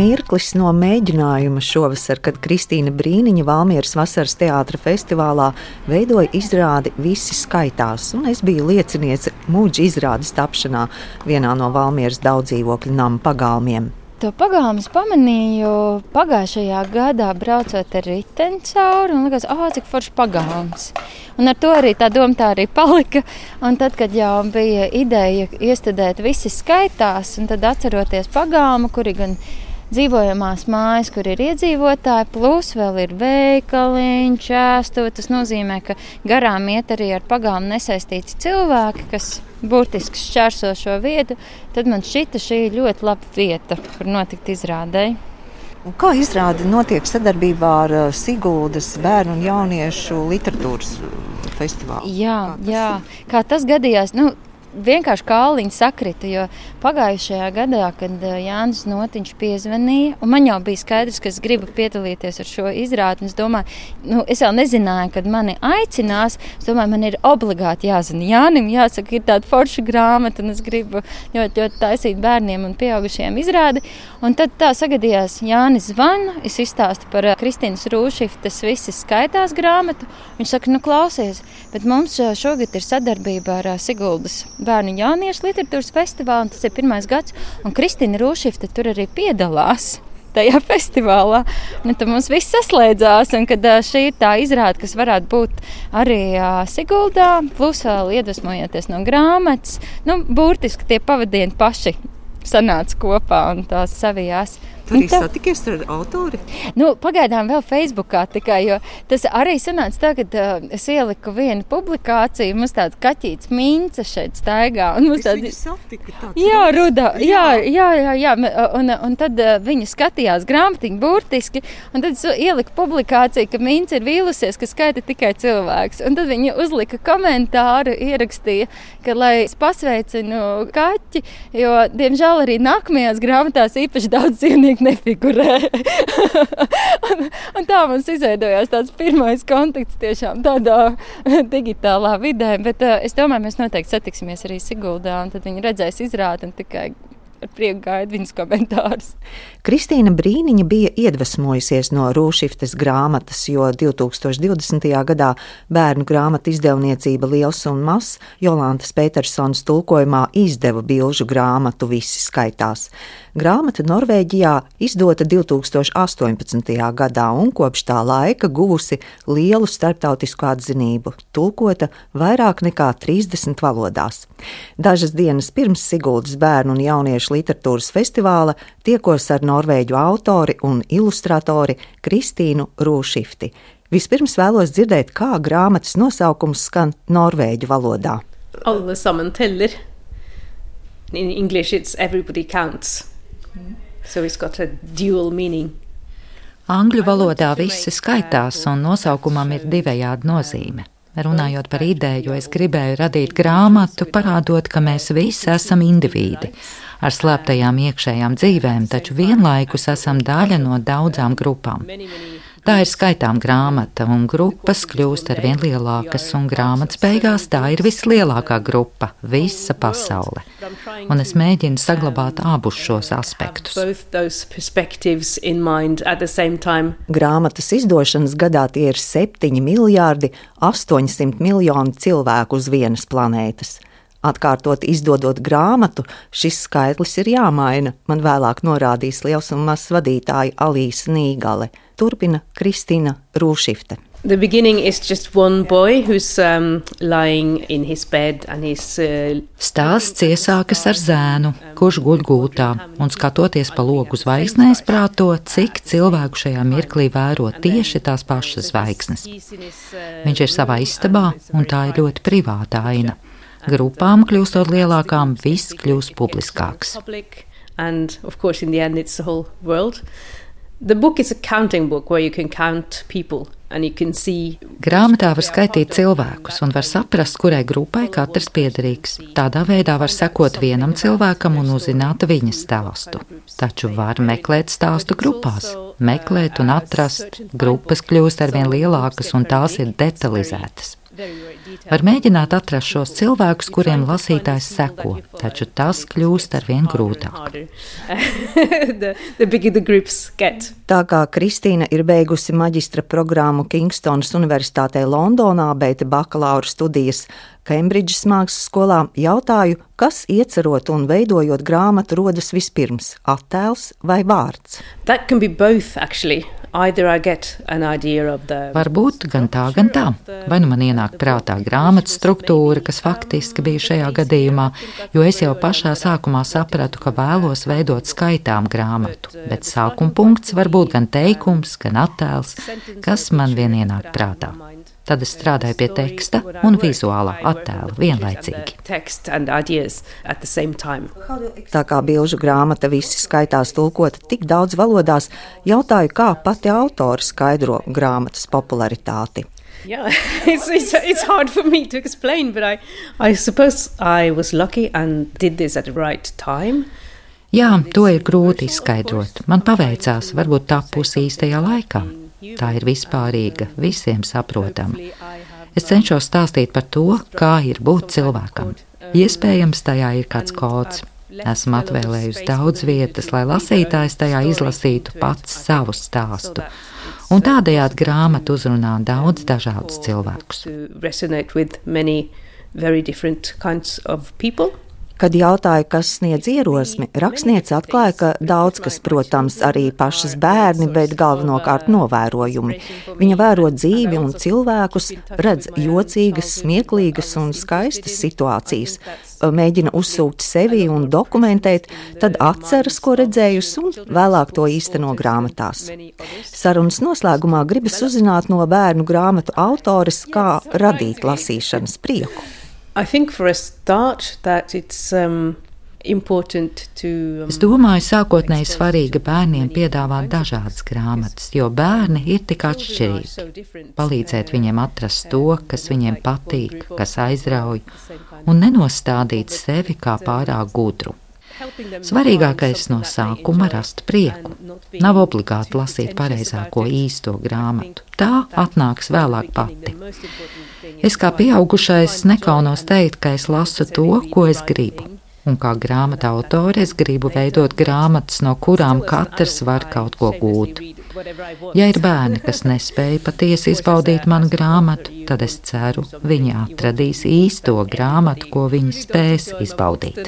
mirklis no mēģinājuma šovasar, kad Kristīna Brīniņa Valmieras vasaras teātra festivālā veidoja izrādi Visi skaitās, un es biju lieciniece mūģa izrādes tapšanā vienā no Valmieras daudzdzīvokļu nama pagalmiem. To pagalmu pamanīju pagājušajā gadā, braucot ar riteni cauri. Man liekas, ah, cik foršs pagalms. Un ar to arī tā doma tā arī palika. Un tad, kad jau bija ideja iestudēt visi skaitās, un tad atceroties pagalmu, kuri gan dzīvojamās mājas, kur ir iedzīvotāji, plus vēl ir veikaliņš, ēstuve. Tas nozīmē, ka garām iet arī ar pagalmu nesaistīti cilvēki, kas burtiski šķērso šo vietu, tad man šķita šī ļoti laba vieta, kur notikt izrādēji. Un kā izrāde notiek sadarbībā ar uh, Siguldas bērnu un jauniešu literatūras uh, festivālu? Jā, kā tas, jā. Kā tas gadījās. Nu, vienkārši kāliņi sakrita. Jo pagājušajā gadā, kad eh, Jānis Notiņš piezvanīja, un man jau bija skaidrs, ka es gribu piedalīties ar šo izrādi. Es domāju, nu, es vēl nezināju, kad mani aicinās. Es domāju, man ir obligāti jāzina Jānim, jāsaka, ir tāda forša grāmata, un es gribu ļoti, ļoti taisīt bērniem un pieaugušiem izrādi. Un tad tā sagadījās, Jānis zvana, es izstāstu par eh, Kristīnas Rūšiftas visas skaitās grāmatu. Viņš saka, nu klausies, bet mums eh, šogad ir sadarbība ar Siguldas bērnu jauniešu literatūras festivālu, un tas ir pirmais gads, un Kristīna Rūšifta tur arī piedalās tajā festivālā. Nu, tad mums viss saslēdzās, un kad šī ir tā izrāde, kas varētu būt arī Siguldā, plus vēl iedvesmojoties no grāmatas, nu, burtiski tie pavadieni paši sanāca kopā un tās savijās. Tur arī tā... satikies ar autori? Nu, pagaidām vēl Facebookā tikai, jo tas arī sanāca tā, ka uh, es ieliku vienu publikāciju, mums tāds kaķīts mince šeit staigā. Un mums tādi... satika tāds. Jā, rudā, jā, jā, jā, jā, un, un tad uh, viņi skatījās grāmatiņu burtiski, un tad es ieliku publikāciju, ka mince ir vīlusies, ka skaita tikai cilvēks. Un tad viņi uzlika komentāru, ierakstīja, ka lai es pasveicinu kaķi, jo, diemžēl, arī nākamajās grāmatās īpaši daudz dzīvnieku nefigurē. un, un tā mums izveidojās tāds pirmais kontakts tiešām tādā digitālā vidē. Bet uh, es domāju, mēs noteikti satiksimies arī Siguldā, un tad viņi redzēs izrādi un tikai ar prieku gaidu viņas komentārus. Kristīna Brīniņa bija iedvesmojusies no Rūšiftes grāmatas, jo 2020. gadā bērnu grāmatu izdevniecība Liels un Mazs Jolantas Petersons tulkojumā izdeva bilžu grāmatu Visi skaitās. Grāmata Norvēģijā izdota 2018. gadā un kopš tā laika guvusi lielu starptautisku atzinību, tulkota vairāk nekā 30 valodās. Dažas dienas pirms Siguldas bērnu un jauniešu literatūras festivāla tiekos ar norvēģu autori un ilustratori Kristīnu Rūšifti. Vispirms vēlos dzirdēt, kā grāmatas nosaukums skan norvēģu valodā. Alle sammen teller. In English it's everybody counts. So it's got a dual meaning. Angļu valodā visi skaitās, un nosaukumam ir divējāda nozīme. Runājot par ideju, es gribēju radīt grāmatu, parādot, ka mēs visi esam indivīdi ar slēptajām iekšējām dzīvēm, taču vienlaikus esam daļa no daudzām grupām. Tā ir skaitām grāmata, un grupas kļūst ar vien lielākas, un grāmatas beigās tā ir vislielākā grupa - visa pasaule. Un es mēģinu saglabāt abus šos aspektus. Grāmatas izdošanas gadā tie ir 7 miljārdi 800 miljoni cilvēku uz vienas planētas. Atkārtot izdodot grāmatu, šis skaitlis ir jāmaina, man vēlāk norādīs liels un mazs vadītāja Alīsa Nīgale. Turpina Kristīna Rūšifte. The beginning is just one boy who's um, lying in his bed and his. Uh, Stāsts iesākas ar zēnu, kurš guļ gultā un skatoties pa logu zvaigznēs, prāto, cik cilvēku šajā mirklī vēro tieši tās pašas zvaigznes. Viņš ir savā istabā, un tā ir ļoti privāta aina. Grupām kļūstot lielākām, viss kļūst publiskāks. And of course, in the end, it's the whole world. The book is a counting book where you can count people. Grāmatā var skaitīt cilvēkus un var saprast, kurai grupai katrs piederīgs. Tādā veidā var sekot vienam cilvēkam un uzzināt viņa stāstu. Taču var meklēt stāstu grupās, meklēt un atrast. Grupas kļūst arvien lielākas un tās ir detalizētas. Var mēģināt atrast šos cilvēkus, kuriem lasītājs seko, taču tas kļūst arvien grūtāk. Tā kā Kristīna ir beigusi maģistra programmu Kingstonas Universitātē Londonā, beigta bakalaura studijas Kembridžas mākslas skolā, jautāju, kas iecerot un veidojot grāmatu rodas vispirms - attēls vai vārds? Both, actually. Varbūt gan tā, gan tā. Vai nu man ienāk prātā grāmatas struktūra, kas faktiski bija šajā gadījumā, jo es jau pašā sākumā sapratu, ka vēlos veidot skaitām grāmatu, bet sākuma punkts var būt gan teikums, gan attēls, kas man vien ienāk prātā. Tad es strādāju pie teksta un vizuālā attēla vienlaicīgi. Tā kā bilžu grāmata visi skaitās tulkota tik daudz valodās, jautāju, kā pati autora skaidro grāmatas popularitāti. Yeah, it's, it's, it's hard for me to explain, but I, I suppose I was lucky and did this at the right time. Jā, to ir grūti izskaidrot. Man paveicās, varbūt tapusi īstajā laikā. Tā ir vispārīga, visiem saprotama. Es cenšos stāstīt par to, kā ir būt cilvēkam. Iespējams, tajā ir kāds kods. Esmu atvēlējusi daudz vietas, lai lasītājs tajā izlasītu pats savu stāstu. Un tādējādi grāmata uzrunā daudz dažādus cilvēkus. Kad jautāja, kas sniedz ierosmi, rakstniece atklāja, ka daudz kas, protams, arī pašas bērni, bet galvenokārt novērojumi. Viņa vēro dzīvi un cilvēkus, redz jocīgas, smieklīgas un skaistas situācijas, mēģina uzsūkt sevi un dokumentēt, tad atceras, ko redzējusi, un vēlāk to īsteno grāmatās. Sarunas noslēgumā gribas uzzināt no bērnu grāmatu autores, kā radīt lasīšanas prieku. I think for a start that it's um, um Es domāju, sākotnēji svarīgi bērniem piedāvāt dažādas grāmatas, jo bērni ir tik atšķirīgi. Palīdzēt viņiem atrast to, kas viņiem patīk, kas aizrauj, un nenostādīt sevi kā pārāk gudru. Svarīgākais no sākuma - rast prieku. Nav obligāti lasīt pareizāko īsto grāmatu. Tā atnāks vēlāk pati. Es kā pieaugušais nekaunos teikt, ka es lasu to, ko es gribu. Un kā grāmatu autore es gribu veidot grāmatas, no kurām katrs var kaut ko gūt. Ja ir bērni, kas nespēja patiesi izbaudīt manu grāmatu, tad es ceru, viņi atradīs īsto grāmatu, ko viņi spēs izbaudīt.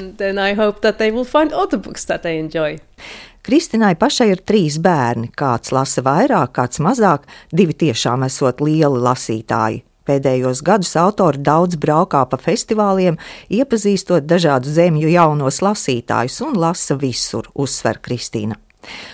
Kristinai pašai ir trīs bērni. Kāds lasa vairāk, kāds mazāk, divi tiešām esot lieli lasītāji. Pēdējos gadus autori daudz braukā pa festivāliem, iepazīstot dažādu zemju jaunos lasītājus un lasa visur, uzsver Kristīna.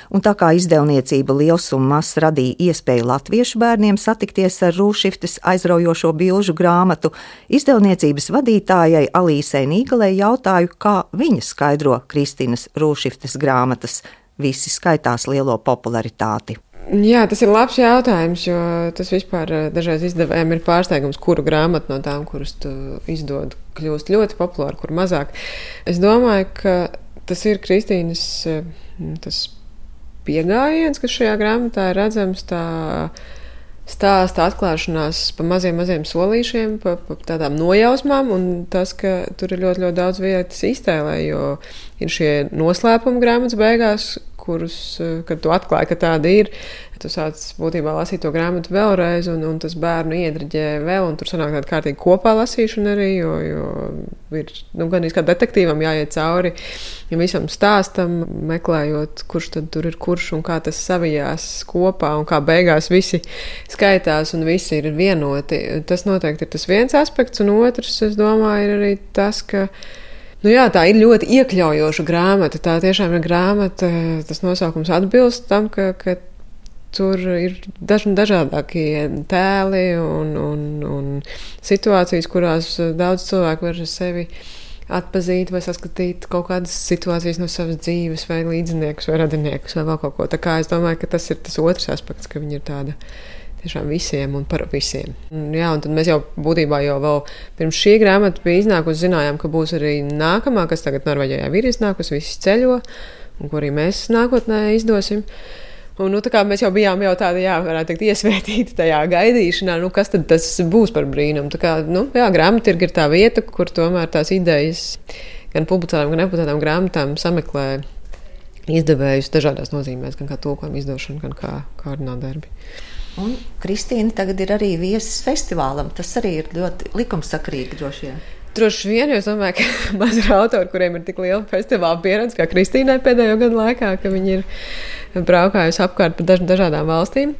Un tā kā izdevniecība liels un mazs radīja iespēju latviešu bērniem satikties ar Rūšiftes aizraujošo bilžu grāmatu, izdevniecības vadītājai Alīsei Nīgalē jautāju, kā viņa skaidro Kristīnas Rūšiftes grāmatas, visi skaitās lielo popularitāti. Jā, tas ir labs jautājums, jo tas vispār eh, dažreiz izdevējiem ir pārsteigums, kuru grāmatu no tām, kuras tu izdod, kļūst ļoti populāra, kur mazāk. Es domāju, ka tas ir Kristīnas eh, tas pieejams, kas šajā grāmatā ir redzams. Tā, stāsta atklāšanās pa maziem, maziem solīšiem, pa, pa tādām nojausmām, un tas, ka tur ir ļoti, ļoti daudz vietas iztēlē, jo ir šie noslēpumi grāmatas beigās, kurus, eh, kad tu atklāji, ka tāda ir, tu sāc būtībā lasīt to grāmatu vēlreiz, un, un tas bērnu iedriģē vēl, un tur sanāk tāda kārtīga kopā lasīšana arī, jo, jo ir nu, gan kā detektīvam jāiet cauri ja visam stāstam, meklējot, kurš tad tur ir kurš un kā tas savijās kopā, un kā beigās visi skaitās un visi ir vienoti. Tas noteikti ir tas viens aspekts, un otrs, es domāju, ir arī tas, ka Nu jā, tā ir ļoti iekļaujoša grāmata. Tā tiešām ir grāmata, tas nosaukums atbilst tam, ka, ka tur ir daž, dažādākie tēli un, un, un situācijas, kurās daudz cilvēku var sevi atpazīt vai saskatīt kaut kādas situācijas no savas dzīves, vai līdziniekus, vai radiniekus, vai vēl kaut ko. Tā kā es domāju, ka tas ir tas otrs aspekts, ka viņi ir tādi tiešām visiem un par visiem. Jā, un tad mēs jau būtībā jau vēl pirms šī grāmata bija iznākusi, zinājām, ka būs arī nākamā, kas tagad Norvēģijā ir iznākusi, visi ceļo, un ko arī mēs nākotnē izdosim. Un, nu, mēs jau bijām jau tādi, jā, varētu teikt, iesvētīti tajā gaidīšanā, nu, kas tad būs par brīnumu. Tā kā, nu, jā, grāmattirgi ir tā vieta, kur tomēr tās idejas gan publicētām, gan nepublicētām grāmatām sameklē izdevējus dažādās nozīmēs, gan kā tulkojumu izdošanu, gan kā kārdinādarbi. Un Kristīna tagad ir arī viesis festivālam. Tas arī ir ļoti likumsakrīgi droši vien. Droši vien, jo es domāju, ka maz ir autori, kuriem ir tik liela festivāla pieredze, kā Kristīnai pēdējo gadu laikā, ka viņi ir braukājusi apkārt pa daž dažādām valstīm.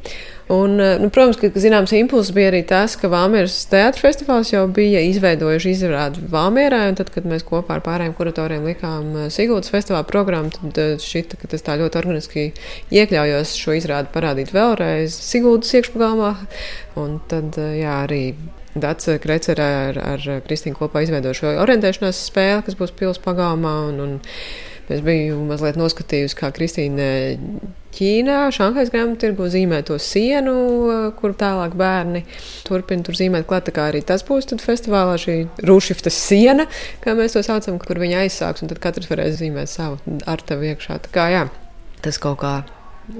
Un, nu, protams, ka zināms impulss bija arī tas, ka Vāmēras teātris festivāls jau bija izveidojuši izrādi Vāmērā, un tad, kad mēs kopā ar pārējiem kuratoriem likām Sigūdas festivāla programmu, tad šķita, ka tas tā ļoti organiski iekļaujos šo izrādi parādīt vēlreiz Sigūdas iekšpagalmā. Un tad, jā, arī Dārsa Krecerē ar, ar Kristīnu kopā izveidoja šo orientēšanās spēli, kas būs pilsētas pagalmā. Un, un es biju mazliet noskatījusi, kā Kristīna Ķīnā, Šanhais grāmatā zīmē to sienu, kur tālāk bērni turpina tur zīmēt klāt. Tā kā arī tas būs festivālā, šī rūšifta siena, kā mēs to saucam, kur viņi aizsāks, un tad katrs varēs zīmēt savu ar tevi iekšā. Tā kā jā, tas kaut kā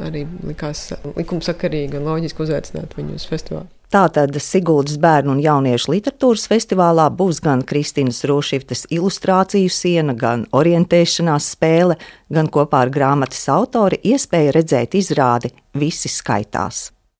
arī likās likumsakarīgi un loģiski uzaicināt viņu uz festivālu. Tātad Siguldas bērnu un jauniešu literatūras festivālā būs gan Kristīnas Rošīvtas ilustrāciju siena, gan orientēšanās spēle, gan kopā ar grāmatas autori iespēja redzēt izrādi Visi skaitās.